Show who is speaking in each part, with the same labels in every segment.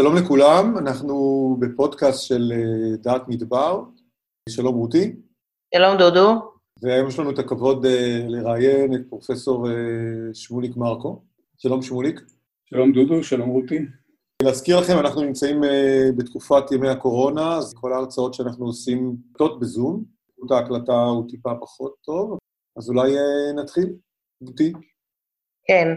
Speaker 1: שלום לכולם, אנחנו בפודקאסט של אה, דעת מדבר. שלום רותי.
Speaker 2: שלום דודו.
Speaker 1: והיום יש לנו את הכבוד אה, לראיין את פרופסור אה, שמוליק מרקו. שלום שמוליק.
Speaker 3: שלום דודו, שלום רותי.
Speaker 1: להזכיר לכם, אנחנו נמצאים בתקופת ימי הקורונה, אז כל ההרצאות שאנחנו עושים קטות בזום. את ההקלטה הוא טיפה פחות טוב, אז אולי נתחיל. רותי.
Speaker 2: כן,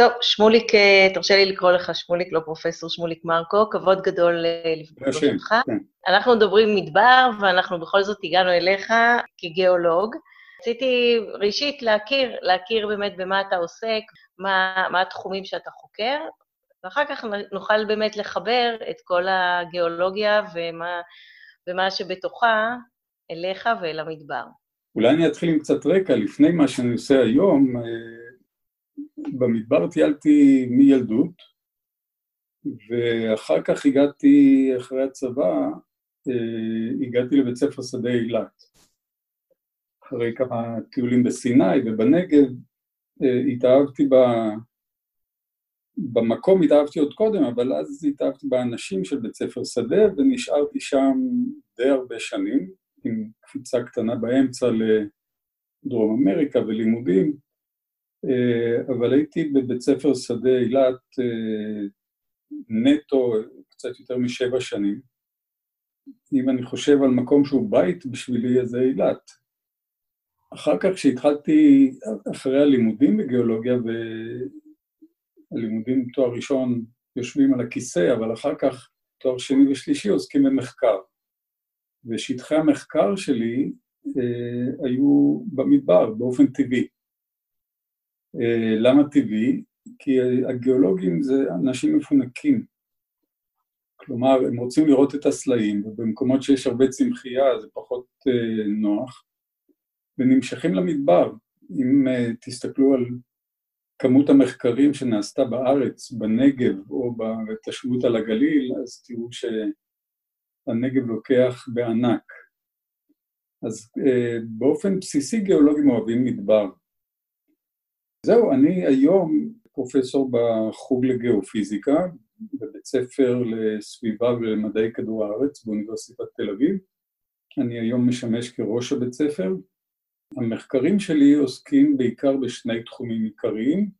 Speaker 2: טוב, שמוליק, אה, תרשה לי לקרוא לך שמוליק, לא פרופסור שמוליק מרקו, כבוד גדול אה, לפגוש אותך. כן. אנחנו מדברים מדבר, ואנחנו בכל זאת הגענו אליך כגיאולוג. רציתי ראשית להכיר, להכיר באמת במה אתה עוסק, מה, מה התחומים שאתה חוקר, ואחר כך נוכל באמת לחבר את כל הגיאולוגיה ומה, ומה שבתוכה אליך ואל המדבר.
Speaker 3: אולי אני אתחיל עם קצת רקע, לפני מה שאני עושה היום, אה, במדבר טיילתי מילדות, ואחר כך הגעתי, אחרי הצבא, אה, הגעתי לבית ספר שדה אילת. אחרי כמה טיולים בסיני ובנגב, אה, התאהבתי ב... במקום התאהבתי עוד קודם, אבל אז התאהבתי באנשים של בית ספר שדה, ונשארתי שם די הרבה שנים, עם קפיצה קטנה באמצע לדרום אמריקה ולימודים. אה, אבל הייתי בבית ספר שדה אילת אה, נטו קצת יותר משבע שנים. אם אני חושב על מקום שהוא בית בשבילי, אז זה אילת. אחר כך, כשהתחלתי, אחרי הלימודים בגיאולוגיה, והלימודים תואר ראשון יושבים על הכיסא, אבל אחר כך תואר שני ושלישי עוסקים במחקר. ושטחי המחקר שלי אה, היו במדבר, באופן טבעי. אה, למה טבעי? כי הגיאולוגים זה אנשים מפונקים. כלומר, הם רוצים לראות את הסלעים, ובמקומות שיש הרבה צמחייה זה פחות uh, נוח, ונמשכים למדבר. אם uh, תסתכלו על כמות המחקרים שנעשתה בארץ, בנגב, או בתשבות על הגליל, אז תראו שהנגב לוקח בענק. אז uh, באופן בסיסי גיאולוגים אוהבים מדבר. זהו, אני היום פרופסור בחוג לגיאופיזיקה, בבית ספר לסביבה ולמדעי כדור הארץ באוניברסיטת תל אביב. אני היום משמש כראש הבית ספר. המחקרים שלי עוסקים בעיקר בשני תחומים עיקריים.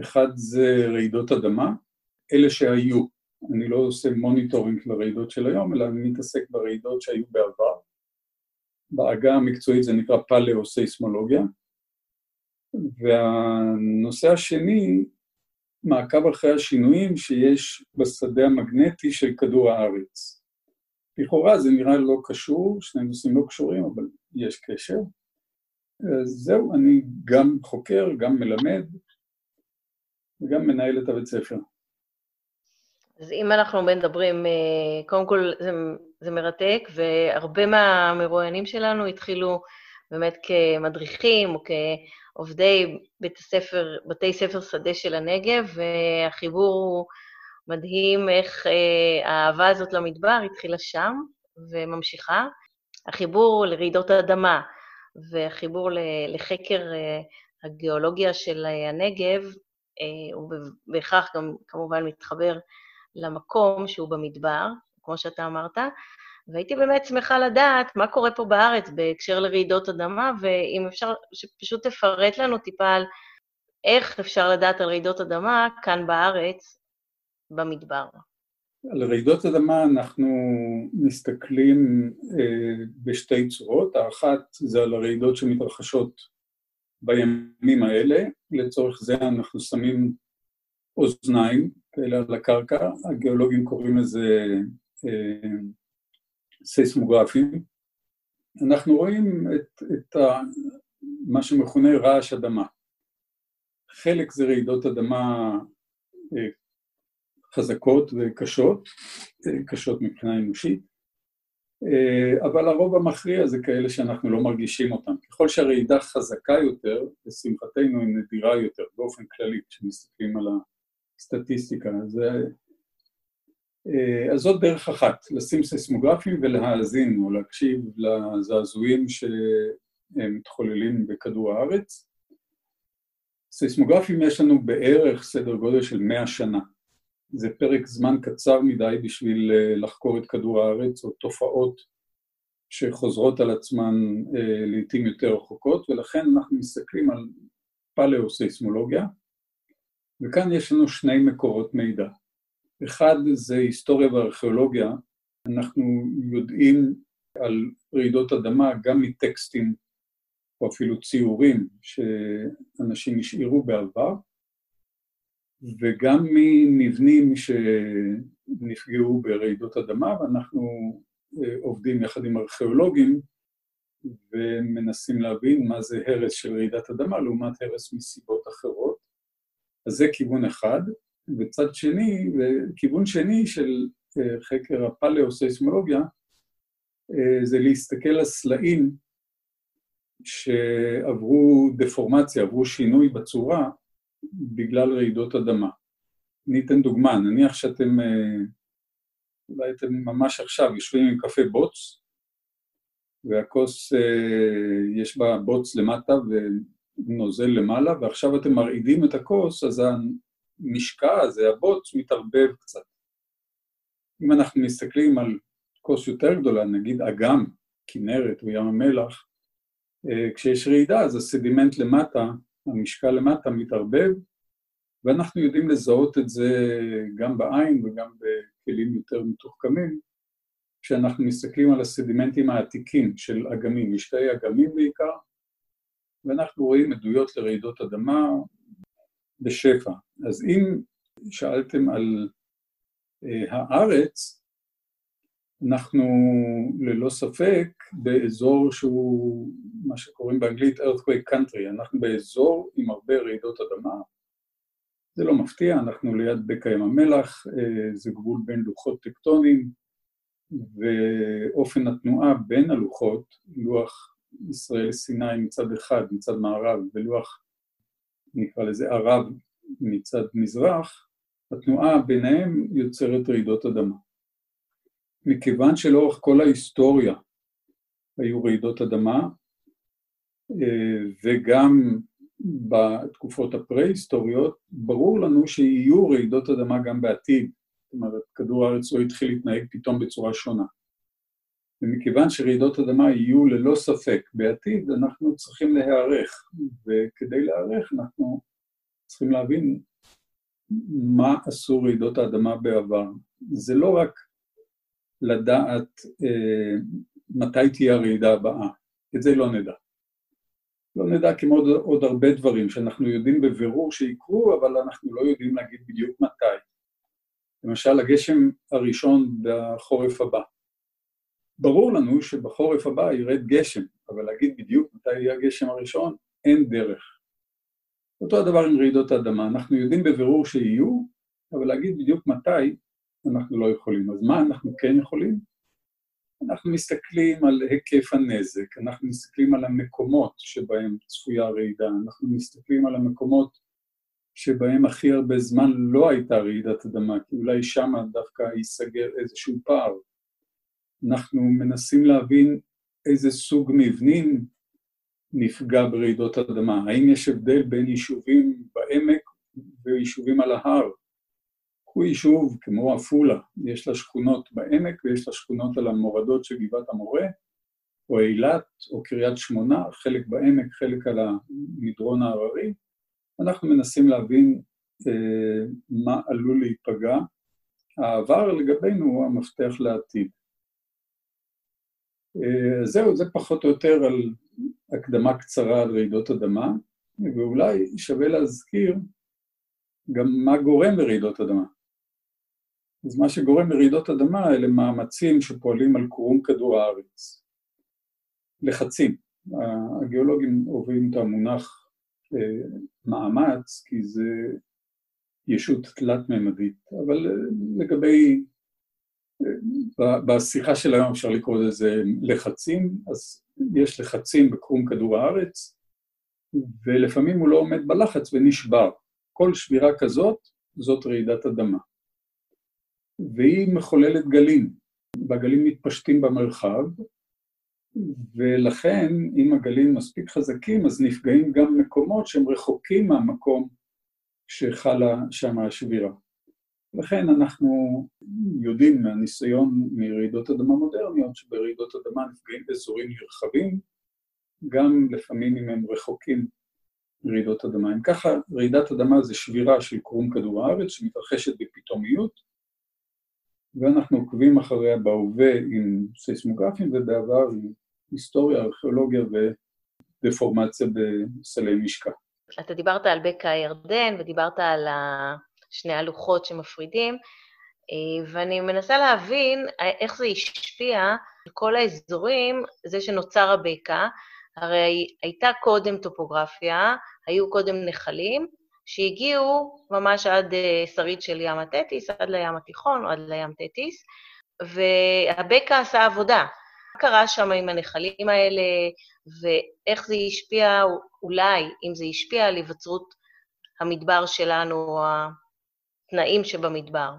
Speaker 3: אחד זה רעידות אדמה, אלה שהיו. אני לא עושה monitoring לרעידות של היום, אלא אני מתעסק ברעידות שהיו בעבר. בעגה המקצועית זה נקרא פלאו-סייסמולוגיה. והנושא השני, מעקב אחרי השינויים שיש בשדה המגנטי של כדור הארץ. לכאורה זה נראה לא קשור, שני נושאים לא קשורים, אבל יש קשר. אז זהו, אני גם חוקר, גם מלמד, וגם מנהל את הבית ספר.
Speaker 2: אז אם אנחנו מדברים, אה, קודם כל זה, זה מרתק, והרבה מהמרואיינים שלנו התחילו באמת כמדריכים או כעובדי בית הספר, בתי ספר שדה של הנגב, והחיבור הוא מדהים איך אה, האהבה הזאת למדבר התחילה שם וממשיכה. החיבור לרעידות האדמה והחיבור לחקר אה, הגיאולוגיה של הנגב, אה, הוא בהכרח גם כמובן מתחבר למקום שהוא במדבר, כמו שאתה אמרת, והייתי באמת שמחה לדעת מה קורה פה בארץ בהקשר לרעידות אדמה, ואם אפשר שפשוט תפרט לנו טיפה על איך אפשר לדעת על רעידות אדמה כאן בארץ, במדבר.
Speaker 3: על רעידות אדמה אנחנו מסתכלים אה, בשתי צורות, האחת זה על הרעידות שמתרחשות בימים האלה, לצורך זה אנחנו שמים אוזניים כאלה על הקרקע, הגיאולוגים קוראים לזה אה, סייסמוגרפיים, אנחנו רואים את, את ה, מה שמכונה רעש אדמה. חלק זה רעידות אדמה אה, חזקות וקשות, אה, קשות מבחינה אנושית, אה, אבל הרוב המכריע זה כאלה שאנחנו לא מרגישים אותם. ככל שהרעידה חזקה יותר, לשמחתנו היא נדירה יותר, באופן כללי, כשמסתכלים על הסטטיסטיקה. זה אז זאת דרך אחת, לשים סיסמוגרפים ולהאזין או להקשיב לזעזועים שמתחוללים בכדור הארץ. סיסמוגרפים יש לנו בערך סדר גודל של 100 שנה. זה פרק זמן קצר מדי בשביל אה, לחקור את כדור הארץ, או תופעות שחוזרות על עצמן אה, לעיתים יותר רחוקות, ולכן אנחנו מסתכלים על פלאו-סייסמולוגיה, וכאן יש לנו שני מקורות מידע. אחד זה היסטוריה וארכיאולוגיה, אנחנו יודעים על רעידות אדמה גם מטקסטים או אפילו ציורים שאנשים השאירו בעבר, וגם ממבנים שנפגעו ברעידות אדמה, ואנחנו אה, עובדים יחד עם ארכיאולוגים ומנסים להבין מה זה הרס של רעידת אדמה לעומת הרס מסיבות אחרות. אז זה כיוון אחד. וצד שני, וכיוון שני של אה, חקר הפלאו-סייסמולוגיה, אה, זה להסתכל על סלעים שעברו דפורמציה, עברו שינוי בצורה בגלל רעידות אדמה. אני אתן דוגמה, נניח שאתם, אה, אולי אתם ממש עכשיו יושבים עם קפה בוץ, והכוס, יש בה בוץ למטה ונוזל למעלה, ועכשיו אתם מרעידים את הכוס, אז המשקע הזה, הבוץ, מתערבב קצת. אם אנחנו מסתכלים על כוס יותר גדולה, נגיד אגם, כנרת או ים המלח, אה, כשיש רעידה אז הסדימנט למטה, המשקע למטה מתערבב, ואנחנו יודעים לזהות את זה גם בעין וגם בכלים יותר מתוחכמים, כשאנחנו מסתכלים על הסדימנטים העתיקים של אגמים, משקעי אגמים בעיקר, ואנחנו רואים עדויות לרעידות אדמה בשפע. אז אם שאלתם על אה, הארץ, אנחנו ללא ספק באזור שהוא מה שקוראים באנגלית earthquake country, אנחנו באזור עם הרבה רעידות אדמה. זה לא מפתיע, אנחנו ליד בקע ים המלח, אה, זה גבול בין לוחות טקטוניים, ואופן התנועה בין הלוחות, לוח ישראל-סיני מצד אחד, מצד מערב, ולוח נקרא לזה ערב מצד מזרח, התנועה ביניהם יוצרת רעידות אדמה. מכיוון שלאורך כל ההיסטוריה היו רעידות אדמה, אה, וגם בתקופות הפרה-היסטוריות, ברור לנו שיהיו רעידות אדמה גם בעתיד. זאת אומרת, כדור הארץ לא התחיל להתנהג פתאום בצורה שונה. ומכיוון שרעידות אדמה יהיו ללא ספק בעתיד, אנחנו צריכים להיערך, וכדי להיערך אנחנו צריכים להבין מה עשו רעידות האדמה בעבר. זה לא רק לדעת אה, מתי תהיה הרעידה הבאה, את זה לא נדע. לא נדע כמו עוד, עוד הרבה דברים שאנחנו יודעים בבירור שיקרו, אבל אנחנו לא יודעים להגיד בדיוק מתי. למשל, הגשם הראשון בחורף הבא. ברור לנו שבחורף הבא ירד גשם, אבל להגיד בדיוק מתי יהיה הגשם הראשון, אין דרך. אותו הדבר עם רעידות האדמה, אנחנו יודעים בבירור שיהיו, אבל להגיד בדיוק מתי, אנחנו לא יכולים. אז מה אנחנו כן יכולים? אנחנו מסתכלים על היקף הנזק, אנחנו מסתכלים על המקומות שבהם צפויה רעידה, אנחנו מסתכלים על המקומות שבהם הכי הרבה זמן לא הייתה רעידת אדמה, כי אולי שם דווקא ייסגר איזשהו פער. אנחנו מנסים להבין איזה סוג מבנים נפגע ברעידות אדמה. האם יש הבדל בין יישובים בעמק ויישובים על ההר? קחו יישוב כמו עפולה, יש לה שכונות בעמק ויש לה שכונות על המורדות של גבעת המורה, או אילת, או קריית שמונה, חלק בעמק, חלק על המדרון ההררי. אנחנו מנסים להבין אה, מה עלול להיפגע. העבר לגבינו הוא המפתח לעתיד. אה, זהו, זה פחות או יותר על הקדמה קצרה על רעידות אדמה, ואולי שווה להזכיר גם מה גורם לרעידות אדמה. אז מה שגורם לרעידות אדמה אלה מאמצים שפועלים על קרום כדור הארץ. לחצים. הגיאולוגים אוהבים את המונח אה, מאמץ, כי זה ישות תלת-ממדית, אבל אה, לגבי בשיחה של היום אפשר לקרוא לזה לחצים, אז יש לחצים בקרום כדור הארץ, ולפעמים הוא לא עומד בלחץ ונשבר. כל שבירה כזאת, זאת רעידת אדמה. והיא מחוללת גלים, והגלים מתפשטים במרחב, ולכן אם הגלים מספיק חזקים, אז נפגעים גם מקומות שהם רחוקים מהמקום שחלה שם השבירה. לכן אנחנו יודעים מהניסיון מרעידות אדמה מודרניות, שברעידות אדמה נפגעים באזורים נרחבים, גם לפעמים אם הם רחוקים מרעידות אדמה. אם ככה, רעידת אדמה זה שבירה של קרום כדור הארץ שמתרחשת בפתאומיות, ואנחנו עוקבים אחריה בהווה עם סיסמוגרפים ובעבר עם היסטוריה, ארכיאולוגיה ודפורמציה בסלי משקע.
Speaker 2: אתה דיברת על בקע הירדן ודיברת על שני הלוחות שמפרידים, אה, ואני מנסה להבין איך זה השפיע על כל האזורים, זה שנוצר הבקע, הרי הייתה קודם טופוגרפיה, היו קודם נחלים, שהגיעו ממש עד אה, שריד של ים התטיס, עד לים התיכון או עד לים תטיס, והבקע עשה עבודה. מה קרה שם עם הנחלים האלה, ואיך זה השפיע, אולי, אם זה השפיע על היווצרות המדבר שלנו, התנאים שבמדבר?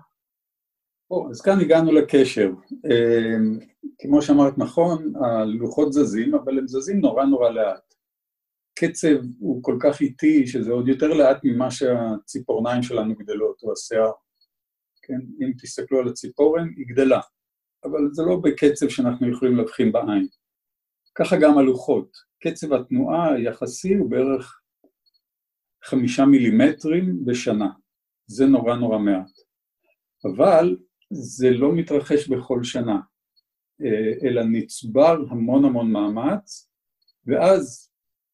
Speaker 3: או, אז כאן הגענו לקשר. אה, כמו שאמרת נכון, הלוחות זזים, אבל הם זזים נורא נורא לאט. הקצב הוא כל כך איטי, שזה עוד יותר לאט ממה שהציפורניים שלנו גדלות, או השיער. כן? אם תסתכלו על הציפורן, היא גדלה, אבל זה לא בקצב שאנחנו יכולים להבחין בעין. ככה גם הלוחות. קצב התנועה היחסי הוא בערך חמישה מילימטרים בשנה. זה נורא נורא מעט. אבל זה לא מתרחש בכל שנה, אה, אלא נצבר המון המון מאמץ, ואז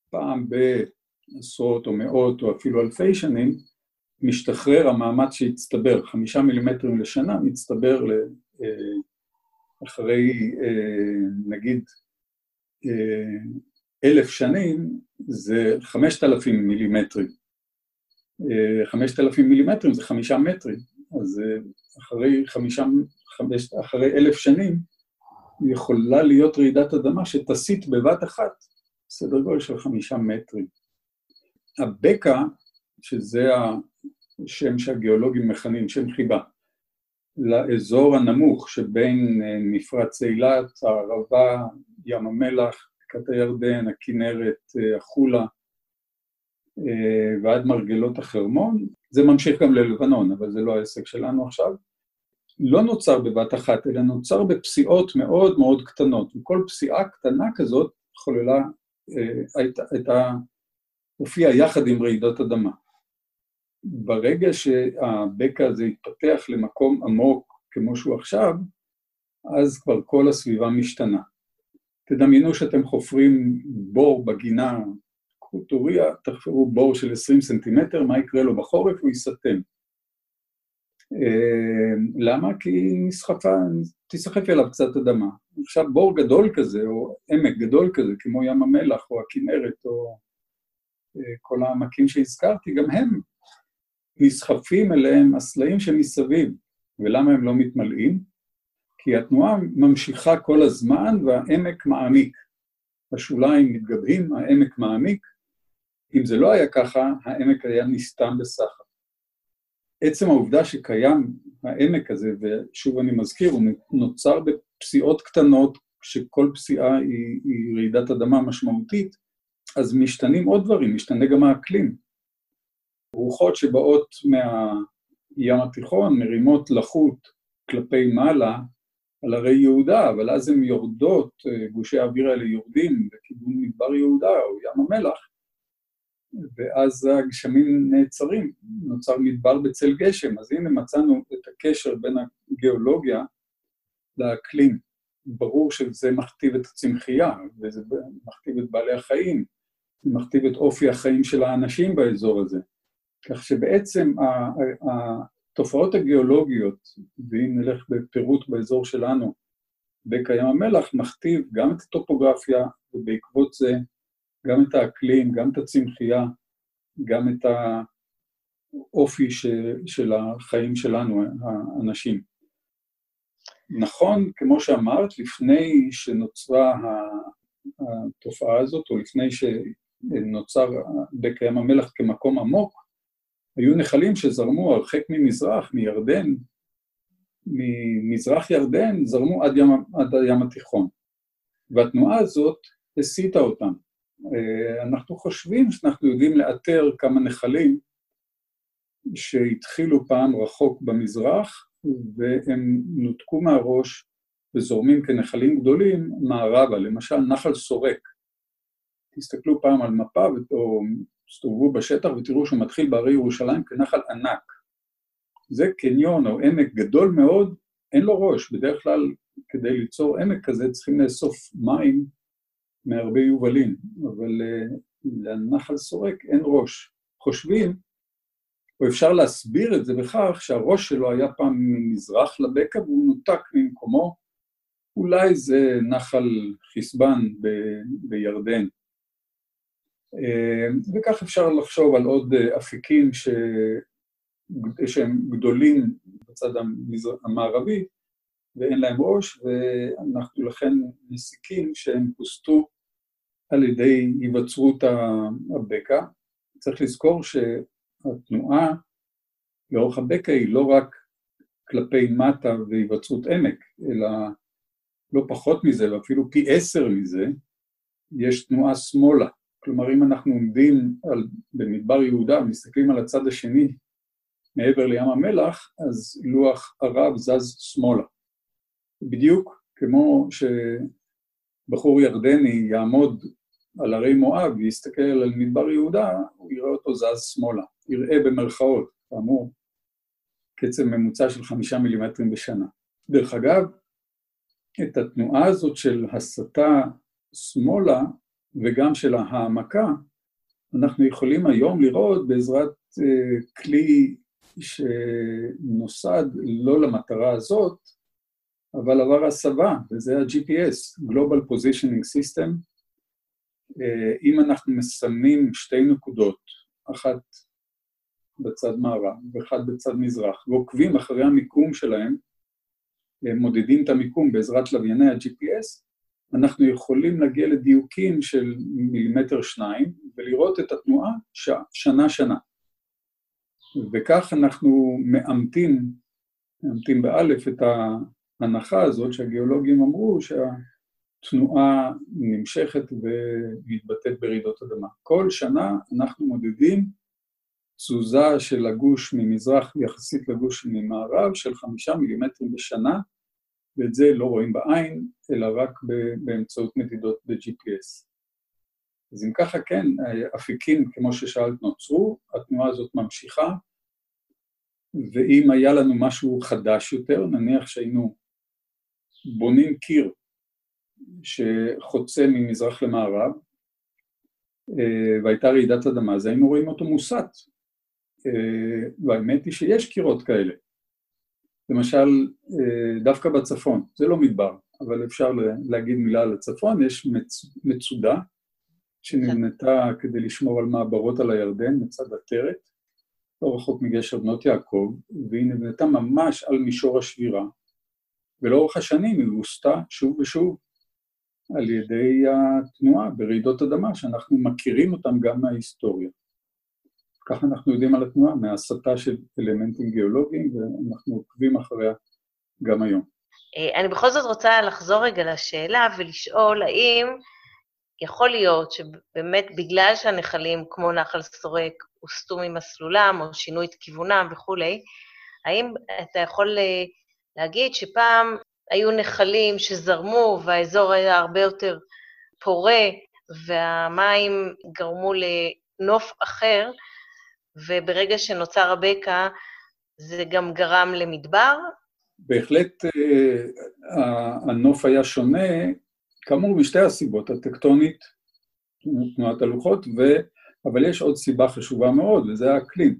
Speaker 3: פעם בעשרות או מאות או אפילו אלפי שנים, משתחרר המאמץ שהצטבר, חמישה מילימטרים לשנה, מצטבר אה, אחרי אה, נגיד אלף שנים, זה חמשת אלפים מילימטרים. חמשת אלפים מילימטרים זה חמישה מטרים, אז אחרי חמישה, חמש, אחרי אלף שנים, יכולה להיות רעידת אדמה שתסיט בבת אחת סדר גודל של חמישה מטרים. הבקע, שזה השם שהגיאולוגים מכנים, שם חיבה, לאזור הנמוך שבין אה, מפרץ אילת, הערבה, ים המלח, בקעת הירדן, הכנרת, אה, החולה, אה, ועד מרגלות החרמון, זה ממשיך גם ללבנון, אבל זה לא העסק שלנו עכשיו, לא נוצר בבת אחת, אלא נוצר בפסיעות מאוד מאוד קטנות, וכל פסיעה קטנה כזאת חוללה הייתה, הופיעה יחד עם רעידות אדמה. ברגע שהבקע הזה התפתח למקום עמוק כמו שהוא עכשיו, אז כבר כל הסביבה משתנה. תדמיינו שאתם חופרים בור בגינה, קחו טוריה, תחפרו בור של 20 סנטימטר, מה יקרה לו בחורף? הוא ייסתם. אה, למה? כי נסחפה, תיסחף אליו קצת אדמה. עכשיו בור גדול כזה, או עמק גדול כזה, כמו ים המלח, או הכנרת, או אה, כל העמקים שהזכרתי, גם הם נסחפים אליהם הסלעים שמסביב. ולמה הם לא מתמלאים? כי התנועה ממשיכה כל הזמן והעמק מעמיק. השוליים מתגבהים, העמק מעמיק. אם זה לא היה ככה, העמק היה נסתם בסחף. עצם העובדה שקיים העמק הזה, ושוב אני מזכיר, הוא נוצר בפסיעות קטנות, שכל פסיעה היא, היא רעידת אדמה משמעותית, אז משתנים עוד דברים, משתנה גם האקלים. רוחות שבאות מהים התיכון מרימות לחות כלפי מעלה על הרי יהודה, אבל אז הן יורדות, גושי האוויר האלה יורדים בכיוון מדבר יהודה או ים המלח, ואז הגשמים נעצרים, נוצר מדבר בצל גשם. אז הנה מצאנו את הקשר בין הגיאולוגיה לאקלים. ברור שזה מכתיב את הצמחייה, וזה מכתיב את בעלי החיים, זה מכתיב את אופי החיים של האנשים באזור הזה. כך שבעצם התופעות הגיאולוגיות, ואם נלך בפירוט באזור שלנו, בקיים המלח, מכתיב גם את הטופוגרפיה, ובעקבות זה גם את האקלים, גם את הצמחייה, גם את האופי ש, של החיים שלנו, האנשים. נכון, כמו שאמרת, לפני שנוצרה התופעה הזאת, או לפני שנוצר בקע ים המלח כמקום עמוק, היו נחלים שזרמו הרחק ממזרח, מירדן, ממזרח ירדן, זרמו עד, ים, עד הים התיכון. והתנועה הזאת הסיטה אותם. אה, אנחנו חושבים שאנחנו יודעים לאתר כמה נחלים שהתחילו פעם רחוק במזרח, והם נותקו מהראש וזורמים כנחלים גדולים מערבה, למשל נחל סורק. תסתכלו פעם על מפה או תסתובבו בשטח ותראו שהוא מתחיל בערי ירושלים כנחל ענק. זה קניון או עמק גדול מאוד, אין לו ראש. בדרך כלל כדי ליצור עמק כזה צריכים לאסוף מים מהרבה יובלים, אבל uh, לנחל סורק אין ראש. חושבים, או אפשר להסביר את זה בכך שהראש שלו היה פעם ממזרח לבקע והוא נותק ממקומו, אולי זה נחל חסבן ב- בירדן. Uh, וכך אפשר לחשוב על עוד uh, אפיקים ש... שהם גדולים בצד המערבי, ואין להם ראש, ואנחנו לכן מסיקים שהם פוסטו על ידי היווצרות הבקע. צריך לזכור שהתנועה לאורך הבקע היא לא רק כלפי מטה והיווצרות עמק, אלא לא פחות מזה, ואפילו פי עשר מזה, יש תנועה שמאלה. כלומר, אם אנחנו עומדים על, במדבר יהודה, מסתכלים על הצד השני, מעבר לים המלח, אז לוח ערב זז שמאלה. בדיוק כמו שבחור ירדני יעמוד על הרי מואב ויסתכל על מדבר יהודה, הוא יראה אותו זז שמאלה. יראה במרכאות, כאמור, קצב ממוצע של חמישה מילימטרים בשנה. דרך אגב, את התנועה הזאת של הסתה שמאלה וגם של העמקה, אנחנו יכולים היום לראות בעזרת uh, כלי שנוסד לא למטרה הזאת, אבל עבר הסבה, וזה ה-GPS, Global Positioning System. אה, אם אנחנו מסמנים שתי נקודות, אחת בצד מערב ואחת בצד מזרח, ועוקבים אחרי המיקום שלהם, אה, מודדים את המיקום בעזרת לווייני ה-GPS, אנחנו יכולים להגיע לדיוקים של מילימטר שניים ולראות את התנועה שנה-שנה. וכך אנחנו מאמתים, מאמתים באלף את ההנחה הזאת שהגיאולוגים אמרו שהתנועה נמשכת ומתבטאת ברעידות אדמה. כל שנה אנחנו מודדים תזוזה של הגוש ממזרח יחסית לגוש ממערב של חמישה מילימטרים בשנה, ואת זה לא רואים בעין, אלא רק באמצעות מדידות ב-GPS. אז אם ככה כן, אפיקים, כמו ששאלת, נוצרו, התנועה הזאת ממשיכה, ואם היה לנו משהו חדש יותר, נניח שהיינו בונים קיר שחוצה ממזרח למערב, והייתה רעידת אדמה, אז היינו רואים אותו מוסט. והאמת היא שיש קירות כאלה. למשל, דווקא בצפון, זה לא מדבר, אבל אפשר להגיד מילה על הצפון, יש מצ... מצודה שנבנתה כדי לשמור על מעברות על הירדן מצד עטרת, לא רחוק מגשר בנות יעקב, והיא נבנתה ממש על מישור השבירה, ולאורך השנים היא הוסתה שוב ושוב על ידי התנועה ברעידות אדמה, שאנחנו מכירים אותן גם מההיסטוריה. ככה אנחנו יודעים על התנועה, מהסתה של אלמנטים גיאולוגיים, ואנחנו עוקבים אחריה גם היום.
Speaker 2: אה, אני בכל זאת רוצה לחזור רגע לשאלה ולשאול האם יכול להיות שבאמת בגלל שהנחלים כמו נחל סורק הוסטו ממסלולם או שינו את כיוונם וכולי, האם אתה יכול אה, להגיד שפעם היו נחלים שזרמו והאזור היה הרבה יותר פורה והמים גרמו לנוף אחר, וברגע שנוצר הבקע זה גם גרם למדבר?
Speaker 3: בהחלט אה, הנוף היה שונה, כאמור משתי הסיבות, הטקטונית, תנועת הלוחות, ו... אבל יש עוד סיבה חשובה מאוד, וזה האקלים.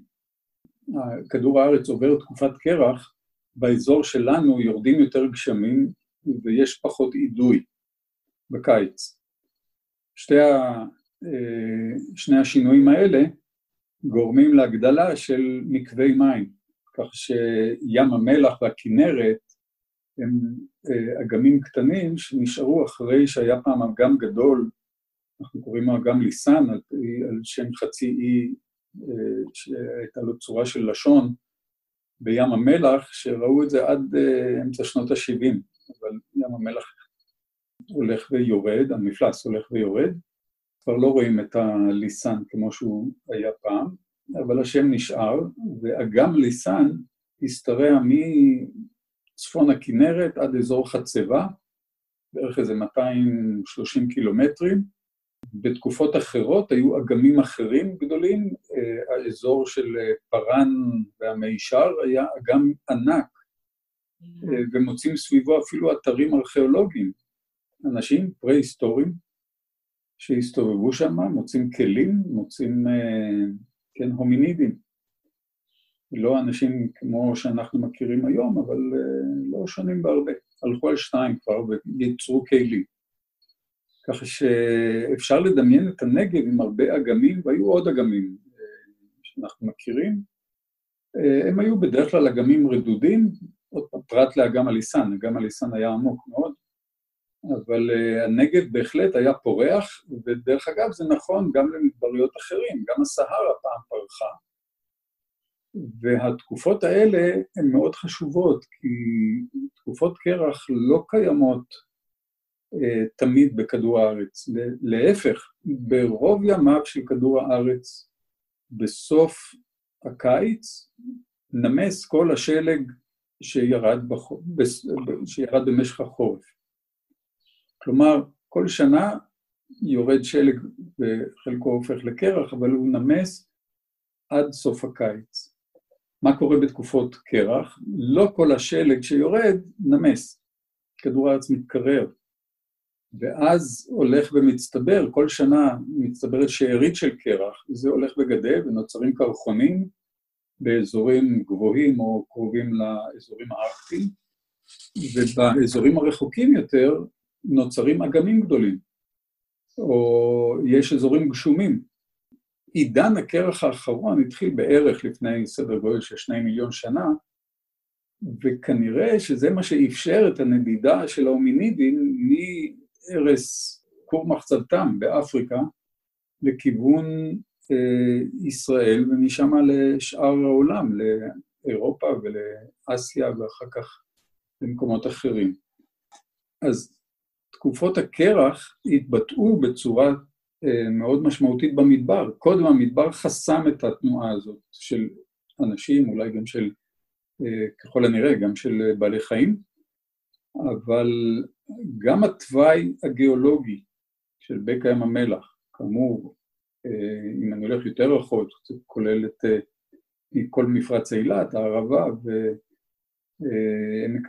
Speaker 3: כדור הארץ עובר תקופת קרח, באזור שלנו יורדים יותר גשמים ויש פחות אידוי בקיץ. שתי ה... אה, שני השינויים האלה גורמים להגדלה של מקווי מים, כך שים המלח והכינרת הם אה, אגמים קטנים שנשארו אחרי שהיה פעם אגם גדול, אנחנו קוראים לו אגם ליסן, על, על שם חצי אי אה, שהייתה לו צורה של לשון בים המלח, שראו את זה עד אה, אמצע שנות ה-70, אבל ים המלח הולך ויורד, המפלס הולך ויורד, כבר לא רואים את הליסן כמו שהוא היה פעם, אבל השם נשאר, ואגם ליסן השתרע מצפון הכנרת עד אזור חצבה, בערך איזה 230 קילומטרים. בתקופות אחרות היו אגמים אחרים גדולים, אה, האזור של אה, פארן והמישר היה אגם ענק, אה, ומוצאים סביבו אפילו אתרים ארכיאולוגיים. אנשים פרה-היסטוריים שהסתובבו שם, מוצאים כלים, מוצאים, כן, הומינידים. לא אנשים כמו שאנחנו מכירים היום, אבל לא שונים בהרבה. הלכו על שניים כבר וייצרו כלים. ככה שאפשר לדמיין את הנגב עם הרבה אגמים, והיו עוד אגמים אה, שאנחנו מכירים. אה, הם היו בדרך כלל אגמים רדודים, עוד פעם, פרט לאגם הליסן, אגם הליסן היה עמוק מאוד, אבל אה, הנגב בהחלט היה פורח, ודרך אגב זה נכון גם למדבריות אחרים, גם הסהרה פעם פרחה. והתקופות האלה הן מאוד חשובות, כי תקופות קרח לא קיימות תמיד בכדור הארץ. להפך, ברוב ימיו של כדור הארץ, בסוף הקיץ, נמס כל השלג שירד, בח... שירד במשך החורף. כלומר, כל שנה יורד שלג וחלקו הופך לקרח, אבל הוא נמס עד סוף הקיץ. מה קורה בתקופות קרח? לא כל השלג שיורד נמס. כדור הארץ מתקרר. ואז הולך ומצטבר, כל שנה מצטברת שארית של קרח, וזה הולך וגדל ונוצרים קרחונים באזורים גבוהים או קרובים לאזורים הארקטיים, ובאזורים הרחוקים יותר נוצרים אגמים גדולים, או יש אזורים גשומים. עידן הקרח האחרון התחיל בערך לפני סדר גודל של שני מיליון שנה, וכנראה שזה מה שאפשר את הנדידה של ההומינידים ערש כור מחצבתם באפריקה לכיוון אה, ישראל, ומשם לשאר העולם, לאירופה ולאסיה ואחר כך למקומות אחרים. אז תקופות הקרח התבטאו בצורה אה, מאוד משמעותית במדבר. קודם המדבר חסם את התנועה הזאת של אנשים, אולי גם של, אה, ככל הנראה, גם של בעלי חיים, אבל גם התוואי הגיאולוגי של בקע ים המלח, כאמור, אה, אם אני הולך יותר רחוק, זה כולל את אה, כל מפרץ אילת, הערבה ועמק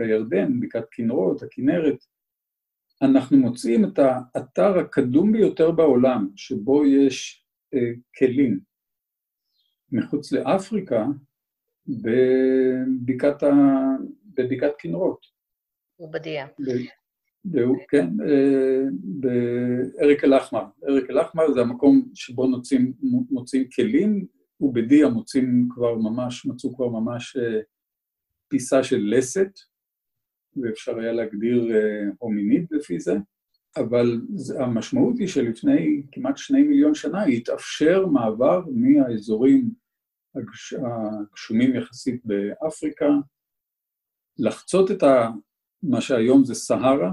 Speaker 3: אה, הירדן, בקעת כנרות, הכנרת, אנחנו מוצאים את האתר הקדום ביותר בעולם, שבו יש כלים מחוץ לאפריקה, בבקעת, ה... בבקעת כנרות.
Speaker 2: עובדיה.
Speaker 3: והוא, כן, אה, באריק אל-אחמר. אריק אל-אחמר זה המקום שבו נוצאים, מוצאים כלים, ובדיה מוצאים כבר ממש, מצאו כבר ממש אה, פיסה של לסת, ואפשר היה להגדיר אה, הומיניד לפי זה, אבל המשמעות היא שלפני כמעט שני מיליון שנה התאפשר מעבר מהאזורים הגשומים יחסית באפריקה, לחצות את ה... מה שהיום זה סהרה,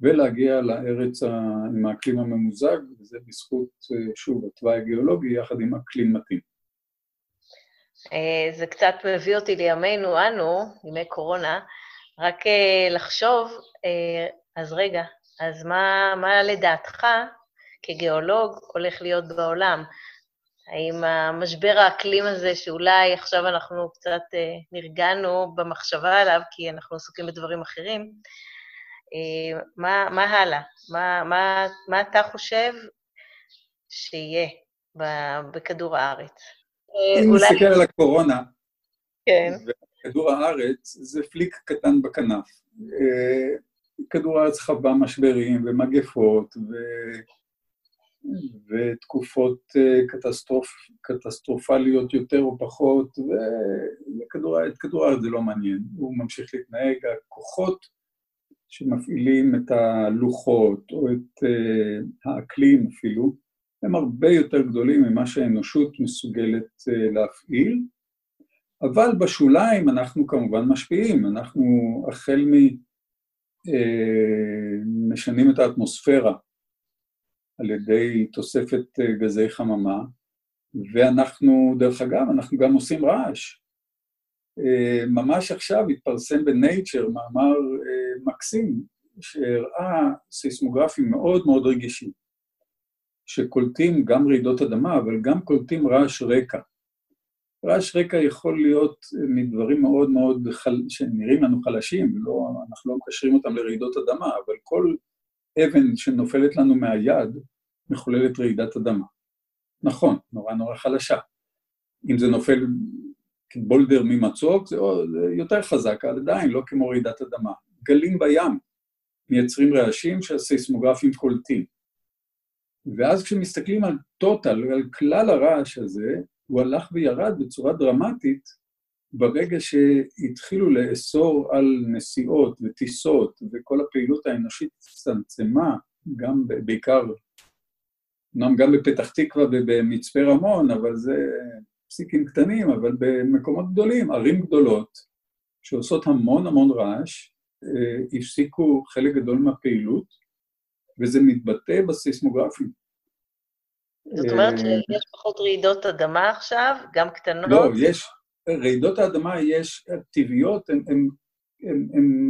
Speaker 3: ולהגיע לארץ עם האקלים הממוזג, וזה בזכות, שוב, התוואי הגיאולוגי יחד עם אקלים מתאים.
Speaker 2: אה, זה קצת מביא אותי לימינו, אנו, ימי קורונה, רק אה, לחשוב, אה, אז רגע, אז מה, מה לדעתך, כגיאולוג, הולך להיות בעולם? האם המשבר האקלים הזה, שאולי עכשיו אנחנו קצת נרגענו במחשבה עליו, כי אנחנו עסוקים בדברים אחרים, מה, מה הלאה? מה, מה, מה אתה חושב שיהיה בכדור הארץ?
Speaker 3: אה, אם אולי... נסתכל על הקורונה,
Speaker 2: כן.
Speaker 3: וכדור הארץ זה פליק קטן בכנף. אה, כדור הארץ חווה משברים ומגפות ו... ותקופות קטסטרופ... קטסטרופליות יותר או פחות, ואת כדור הארץ זה לא מעניין, הוא ממשיך להתנהג, הכוחות שמפעילים את הלוחות או את אה, האקלים אפילו, הם הרבה יותר גדולים ממה שהאנושות מסוגלת uh, להפעיל, אבל בשוליים אנחנו כמובן משפיעים, אנחנו החל מ... uh, משנים את האטמוספירה על ידי תוספת uh, גזי חממה, ואנחנו, דרך אגב, אנחנו גם עושים רעש. אה, ממש עכשיו התפרסם בנייצ'ר מאמר אה, מקסים, שהראה סיסמוגרפים מאוד מאוד רגישים, שקולטים גם רעידות אדמה, אבל גם קולטים רעש רקע. רעש רקע יכול להיות מדברים מאוד מאוד חל... שנראים לנו חלשים, לא, אנחנו לא מקשרים אותם לרעידות אדמה, אבל כל אבן שנופלת לנו מהיד מחוללת רעידת אדמה. נכון, נורא נורא חלשה. אם זה נופל כבולדר ממצוק, זה, יותר חזק, אבל עדיין לא כמו רעידת אדמה. גלים בים מייצרים רעשים שהסיסמוגרפים קולטים. ואז כשמסתכלים על טוטל, על כלל הרעש הזה, הוא הלך וירד בצורה דרמטית ברגע שהתחילו לאסור על נסיעות וטיסות, וכל הפעילות האנושית הצטמצמה, גם בעיקר, אמנם גם בפתח תקווה ובמצפה רמון, אבל זה פסיקים קטנים, אבל במקומות גדולים, ערים גדולות, שעושות המון המון רעש, הפסיקו חלק גדול מהפעילות, וזה מתבטא בסיסמוגרפים.
Speaker 2: זאת אומרת אה, שיש פחות רעידות אדמה עכשיו, גם קטנות?
Speaker 3: לא, יש, רעידות האדמה יש טבעיות, הן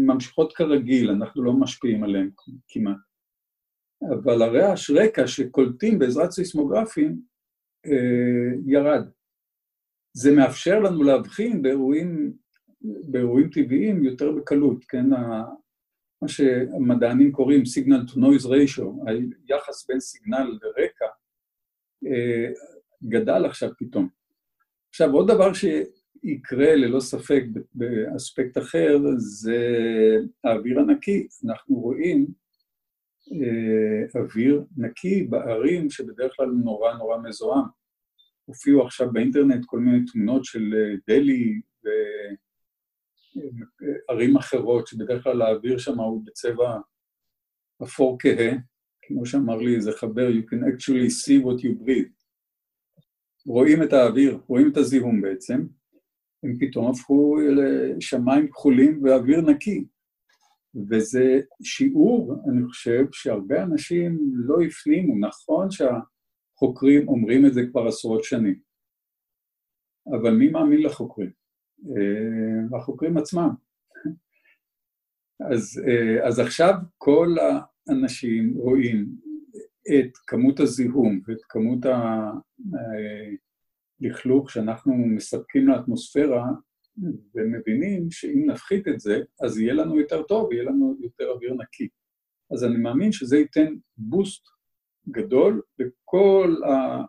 Speaker 3: ממשיכות כרגיל, אנחנו לא משפיעים עליהן כמעט. אבל הרעש רקע שקולטים בעזרת סיסמוגרפים אה, ירד. זה מאפשר לנו להבחין באירועים, באירועים טבעיים יותר בקלות, כן? מה שהמדענים קוראים signal to noise ratio, היחס בין סיגנל לרקע, אה, גדל עכשיו פתאום. עכשיו, עוד דבר שיקרה ללא ספק באספקט אחר, זה האוויר הנקי. אנחנו רואים אה, אוויר נקי בערים שבדרך כלל נורא נורא מזוהם. הופיעו עכשיו באינטרנט כל מיני תמונות של אה, דלי וערים אחרות, שבדרך כלל האוויר שם הוא בצבע אפור כהה, כמו שאמר לי איזה חבר, you can actually see what you breathe. רואים את האוויר, רואים את הזיהום בעצם, הם פתאום הפכו לשמיים כחולים ואוויר נקי. וזה שיעור, אני חושב, שהרבה אנשים לא הפנימו. נכון שהחוקרים אומרים את זה כבר עשרות שנים, אבל מי מאמין לחוקרים? אה, החוקרים עצמם. אז, אה, אז עכשיו כל אנשים רואים את כמות הזיהום ואת כמות הלכלוך שאנחנו מספקים לאטמוספירה, ומבינים שאם נפחית את זה, אז יהיה לנו יותר טוב, יהיה לנו יותר אוויר נקי. אז אני מאמין שזה ייתן בוסט גדול לכל ה...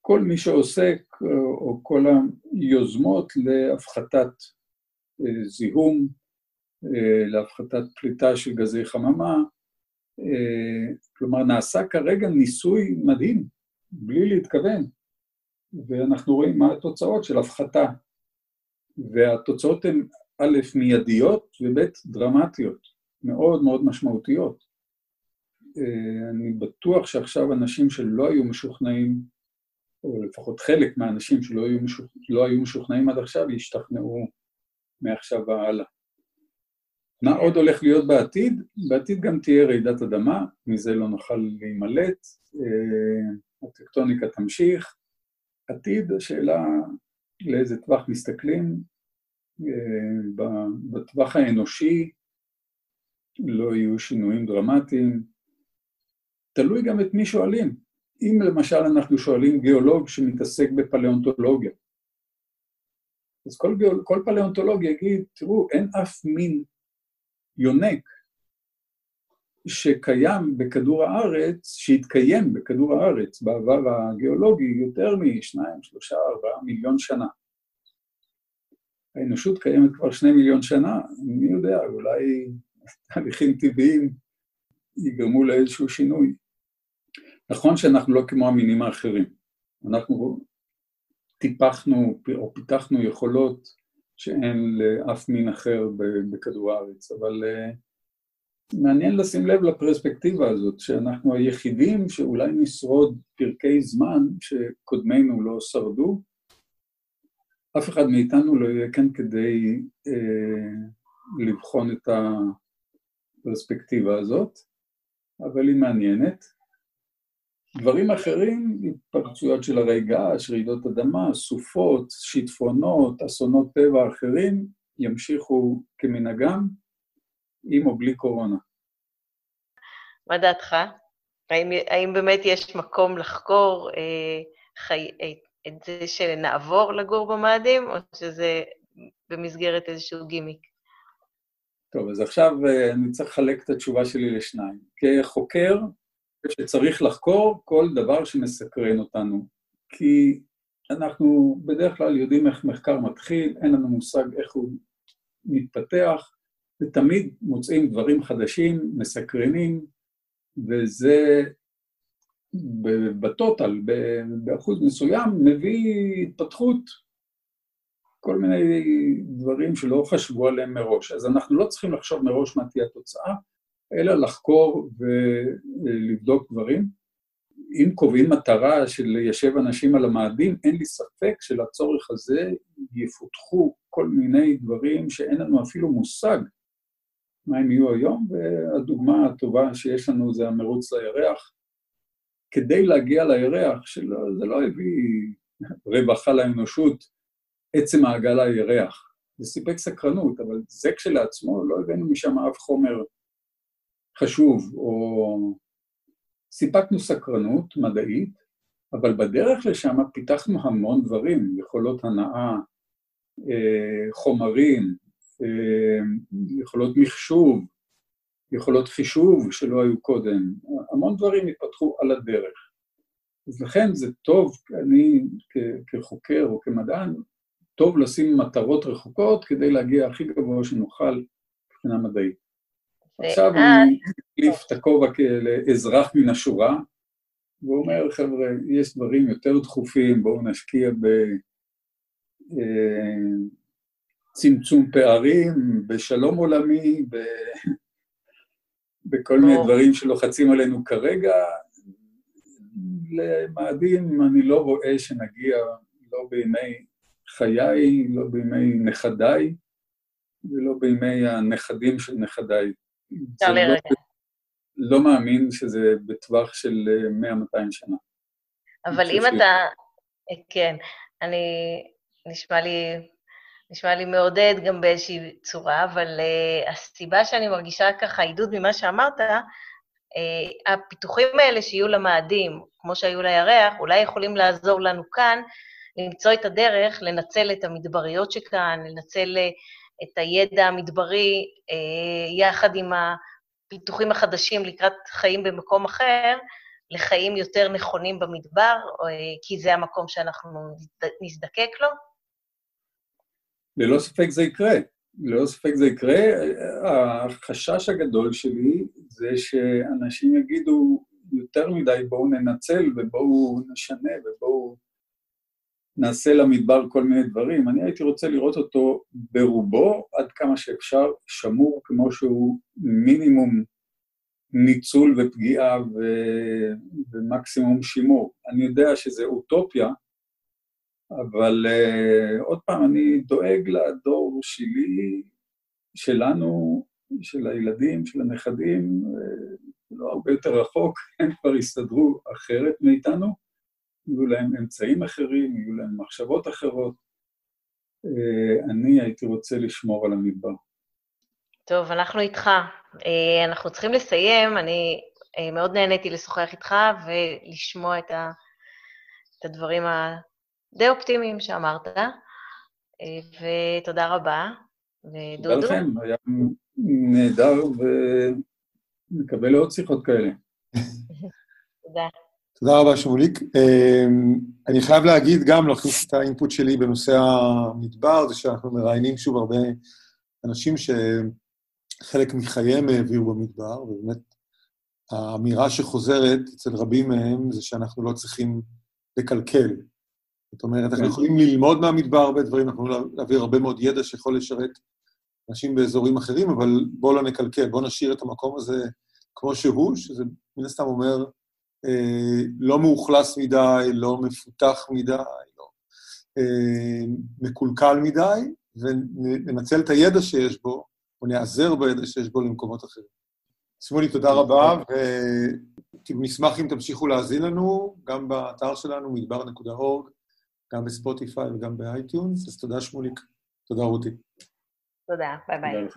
Speaker 3: כל מי שעוסק, או כל היוזמות להפחתת זיהום, אה, להפחתת פליטה של גזי חממה. אה, כלומר, נעשה כרגע ניסוי מדהים, בלי להתכוון, ואנחנו רואים מה התוצאות של הפחתה. והתוצאות הן א', מיידיות, וב', דרמטיות, מאוד מאוד משמעותיות. אה, אני בטוח שעכשיו אנשים שלא היו משוכנעים, או לפחות חלק מהאנשים שלא היו, משוכ... לא היו משוכנעים עד עכשיו, ישתכנעו מעכשיו והלאה. מה עוד הולך להיות בעתיד? בעתיד גם תהיה רעידת אדמה, מזה לא נוכל להימלט, אה, הטקטוניקה תמשיך. עתיד, השאלה לאיזה טווח מסתכלים, אה, בטווח האנושי לא יהיו שינויים דרמטיים. תלוי גם את מי שואלים. אם למשל אנחנו שואלים גיאולוג שמתעסק בפלאונטולוגיה, אז כל, גיאול, כל פלאונטולוג יגיד, תראו, אין אף מין יונק שקיים בכדור הארץ, שהתקיים בכדור הארץ בעבר הגיאולוגי יותר משניים, שלושה, ארבעה מיליון שנה. האנושות קיימת כבר שני מיליון שנה, מי יודע, אולי תהליכים טבעיים יגרמו לאיזשהו שינוי. נכון שאנחנו לא כמו המינים האחרים. אנחנו טיפחנו או פיתחנו יכולות שאין לאף מין אחר בכדור הארץ, אבל uh, מעניין לשים לב לפרספקטיבה הזאת, שאנחנו היחידים שאולי נשרוד פרקי זמן שקודמינו לא שרדו. אף אחד מאיתנו לא יהיה כאן כדי uh, לבחון את הפרספקטיבה הזאת, אבל היא מעניינת. דברים אחרים, התפרצויות של הרי געש, רעידות אדמה, סופות, שיטפונות, אסונות טבע אחרים, ימשיכו כמנהגם, עם או בלי קורונה.
Speaker 2: מה דעתך? האם, האם באמת יש מקום לחקור אה, חי, אה, את זה שנעבור לגור במאדים, או שזה במסגרת איזשהו גימיק?
Speaker 3: טוב, אז עכשיו אה, אני צריך לחלק את התשובה שלי לשניים. כחוקר, שצריך לחקור כל דבר שמסקרן אותנו. כי אנחנו בדרך כלל יודעים איך מחקר מתחיל, אין לנו מושג איך הוא מתפתח, ותמיד מוצאים דברים חדשים, מסקרנים, וזה בטוטל, באחוז מסוים, מביא התפתחות, כל מיני דברים שלא חשבו עליהם מראש. אז אנחנו לא צריכים לחשוב מראש מה תהיה התוצאה, אלא לחקור ולבדוק דברים. אם קובעים מטרה של ליישב אנשים על המאדים, אין לי ספק שלצורך הזה יפותחו כל מיני דברים שאין לנו אפילו מושג מה הם יהיו היום, והדוגמה הטובה שיש לנו זה המרוץ לירח. כדי להגיע לירח, שלא, זה לא הביא רווחה לאנושות, עצם העגלה לירח. זה סיפק סקרנות, אבל זה כשלעצמו, לא הבאנו משם אף חומר חשוב, או סיפקנו סקרנות מדעית, אבל בדרך לשם פיתחנו המון דברים, יכולות הנאה, אה, חומרים, אה, יכולות מחשוב, יכולות חישוב שלא היו קודם, המון דברים התפתחו על הדרך. אז לכן זה טוב, אני כחוקר או כמדען, טוב לשים מטרות רחוקות כדי להגיע הכי גבוה שנוכל מבחינה מדעית. עכשיו אני מחליף את הכובע כאזרח מן השורה, והוא אומר, חבר'ה, יש דברים יותר דחופים, בואו נשקיע בצמצום אה, פערים, בשלום עולמי, ב... בכל מיני דברים שלוחצים עלינו כרגע. למאדים אני לא רואה שנגיע, לא בימי חיי, לא בימי נכדיי, ולא בימי הנכדים של נכדיי. אפשר לא לרגע. לא מאמין שזה בטווח של 100-200 אה, שנה.
Speaker 2: אבל אם אתה... אה, כן, אני... נשמע לי... נשמע לי מעודד גם באיזושהי צורה, אבל uh, הסיבה שאני מרגישה ככה עידוד ממה שאמרת, uh, הפיתוחים האלה שיהיו למאדים, כמו שהיו לירח, אולי יכולים לעזור לנו כאן למצוא את הדרך לנצל את המדבריות שכאן, לנצל את הידע המדברי אה, יחד עם הפיתוחים החדשים לקראת חיים במקום אחר, לחיים יותר נכונים במדבר, אה, כי זה המקום שאנחנו נזדקק לו?
Speaker 3: ללא ספק זה יקרה. ללא ספק זה יקרה. החשש הגדול שלי זה שאנשים יגידו יותר מדי, בואו ננצל ובואו נשנה ובואו נעשה למדבר כל מיני דברים. אני הייתי רוצה לראות אותו ברובו, עד כמה שאפשר, שמור כמו שהוא מינימום ניצול ופגיעה ו... ומקסימום שימור. אני יודע שזה אוטופיה, אבל uh, עוד פעם, אני דואג לדור שלי, שלנו, של הילדים, של הנכדים, uh, לא הרבה יותר רחוק, הם כבר יסתדרו אחרת מאיתנו. יהיו להם אמצעים אחרים, יהיו להם מחשבות אחרות. אה, אני הייתי רוצה לשמור על המדבר.
Speaker 2: טוב, אנחנו איתך. אה, אנחנו צריכים לסיים. אני אה, מאוד נהניתי לשוחח איתך ולשמוע את, ה, את הדברים הדי אופטימיים שאמרת, ותודה רבה.
Speaker 3: ודודו? תודה לכם, היה נהדר, ונקבל עוד שיחות כאלה.
Speaker 2: תודה.
Speaker 1: תודה רבה, שמוליק. אמ, אני חייב להגיד, גם להכניס את האינפוט שלי בנושא המדבר, זה שאנחנו מראיינים שוב הרבה אנשים שחלק מחייהם העבירו במדבר, ובאמת האמירה שחוזרת אצל רבים מהם זה שאנחנו לא צריכים לקלקל. זאת אומרת, אנחנו יכולים ללמוד מהמדבר הרבה דברים, אנחנו יכולים להעביר הרבה מאוד ידע שיכול לשרת אנשים באזורים אחרים, אבל בואו לא נקלקל, בואו נשאיר את המקום הזה כמו שהוא, שזה מן הסתם אומר לא מאוכלס מדי, לא מפותח מדי, לא אה, מקולקל מדי, וננצל את הידע שיש בו, או נעזר בידע שיש בו למקומות אחרים. שמולי, תודה רבה, נשמח אם תמשיכו להאזין לנו, גם באתר שלנו, מדבר.org, גם בספוטיפיי וגם ב iTunes, אז תודה שמוליק. תודה רותי.
Speaker 2: תודה, ביי ביי.